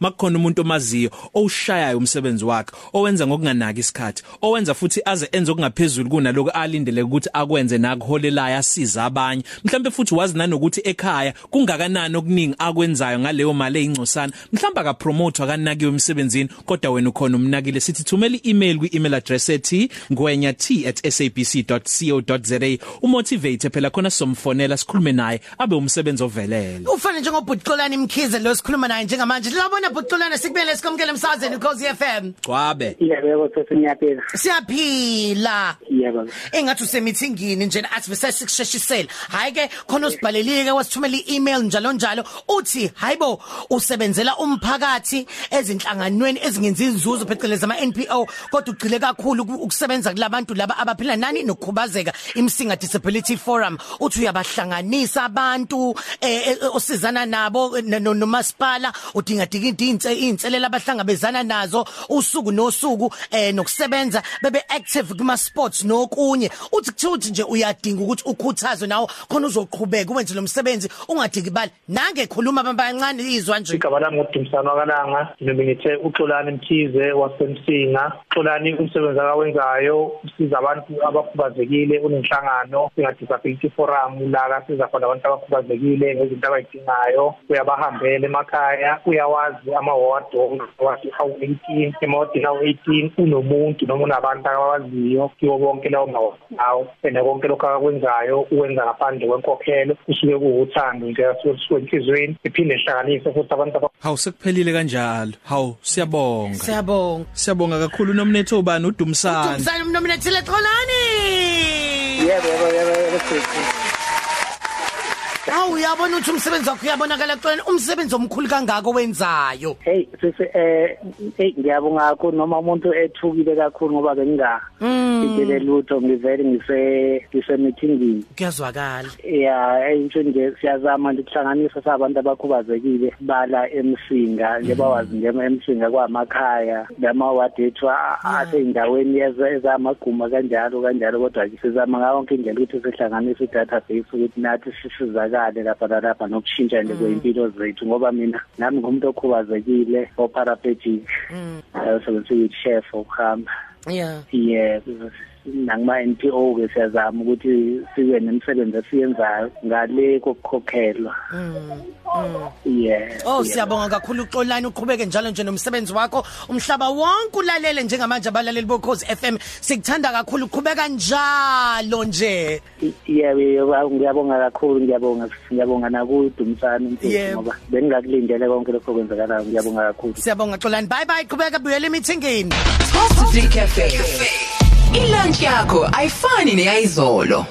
makukhona umuntu omaziyo owushayayo umsebenzi wakhe owenza ngokunganaki isikhathi owenza futhi aze enze okungaphezulu kunaloko alindele ukuthi akwenze nakuholelayo asiza abanye. Mhlawumbe futhi wazi nanokuthi ekhaya kungakanani okuningi akwenzayo ngaleyo mali eyincosana mhlawumbe aka promote akanakiwe emsebenzini kodwa wena ukhona umnakile. Sithi thumela i-email kwi-email address ethi ngwenya@sabc.co.za umotivate phela khona somfonela sikhulume naye abe umsebenzi ovelele. Ufana njengobhutqolani mkhize lo sikhuluma naye njengamanje. Labona bhutqolana sikubele sikomkele emsazweni Cause FM gwabe Yebo sesi ngiyaphila. siyaphila. Yebo. engathi usemithingini nje athi bese sikusheshisela hayi ke khona usibhalelike wasithumela i-email njalo njalo. Uthi hayibo usebenzela umphakathi ezinhlanganweni ezingenzi inzuzo phecelezi ama NPO kodwa ugcile kakhulu uku- ukusebenza kulabantu laba abaphila nani nokukhubazeka imsinga disability forum. Uthi uyabahlanganisa abantu eh, eh, osizana nabo n- no- nomasipala udinga dinga inselela abahlangabezana nazo usuku nosuku eh nokusebenza bebe active kuma sports nokunye. Uthi kuthiwa nje uyadinga ukuthi ukhuthazwe nawo khona uzoqhubeka uwenze lo msebenzi ungadiki bali nange khuluma abancane izwa nje. Igaba lami ngodumisana wakalanga noma ngithe uxolani mthize wasemsinga. Uxolani umsebenzi akawenzayo usiza abantu abakhubazekile unenhlangano singa-disability forum la kasiza khona abantu abakhubazekile ngezinto abayidingayo. Uyabahambela emakhaya uyawazi amaward wathi awu-eighteen emawadini awu-eighteen unomuntu noma unabantu abawaziyo kiwo bonke lawo mawadi lawo and konke lokho akakwenzayo uwenza ngaphandle kwenkokhelo kusuke kuwuthando nje asuke enhliziyweni iphinde ihlanganise futhi abantu aba- hawu sekuphelile kanjalo. Hawu siyabonga. Siyabonga. Siyabonga kakhulu nomnetho ubani udumisana Umsana umnominathile Xolani! Yebo yebo yebo yebo sisi. Awu uyabona ukuthi umsebenzi wakho uyabonakala Xolani umsebenzi omkhulu kangaka owenzayo? Hey sisi eh hey ngiyabonga kakhulu. Noma umuntu ethukile kakhulu ngoba benginga ngidele lutho ngivele ngise ngise meetingini. kuyazwakala. Yeah, into nje siyazama nje ukuhlanganisa sabantu abakhubazekile bala emsinga. Nje bawazi nje emsinga kwamakhaya lamawadi ethu aseyindaweni ezamaguma kanjalo kanjalo kodwa ke sizama ngayo yonke indlela ukuthi sihlanganise i-database ukuthi nathi sisizakale. Lapha nalapha nokushintsha nje kweyimpilo zethu ngoba mina nami ngumuntu okhubazekile oparaplegic usebenzisa i-chef okuhamba yeah. Yeah nakuma NPO ke siyazama ukuthi sibe nemisebenzi esiyenzayo ngale kokukhokhelwa yeah Oh yeah. siyabonga kakhulu uXolani uqhubeke njalo nje nomsebenzi wakho umhlaba wonke ulalele njengamanje abalaleli bokhozi FM sikuthanda kakhulu uqhubeka njalo nje yeah yeah, ngiyabonga kakhulu ngiyabonga ngiyabonga nakudumisana umfowethu Yebo. ngoba bengingakulindele konke lokho kwenzakalayo ngiyabonga kakhulu siyabonga Xolani bye bye qhubeka buyela emithingini Positive Cafe. Ilunch yakho ayifani neyizolo.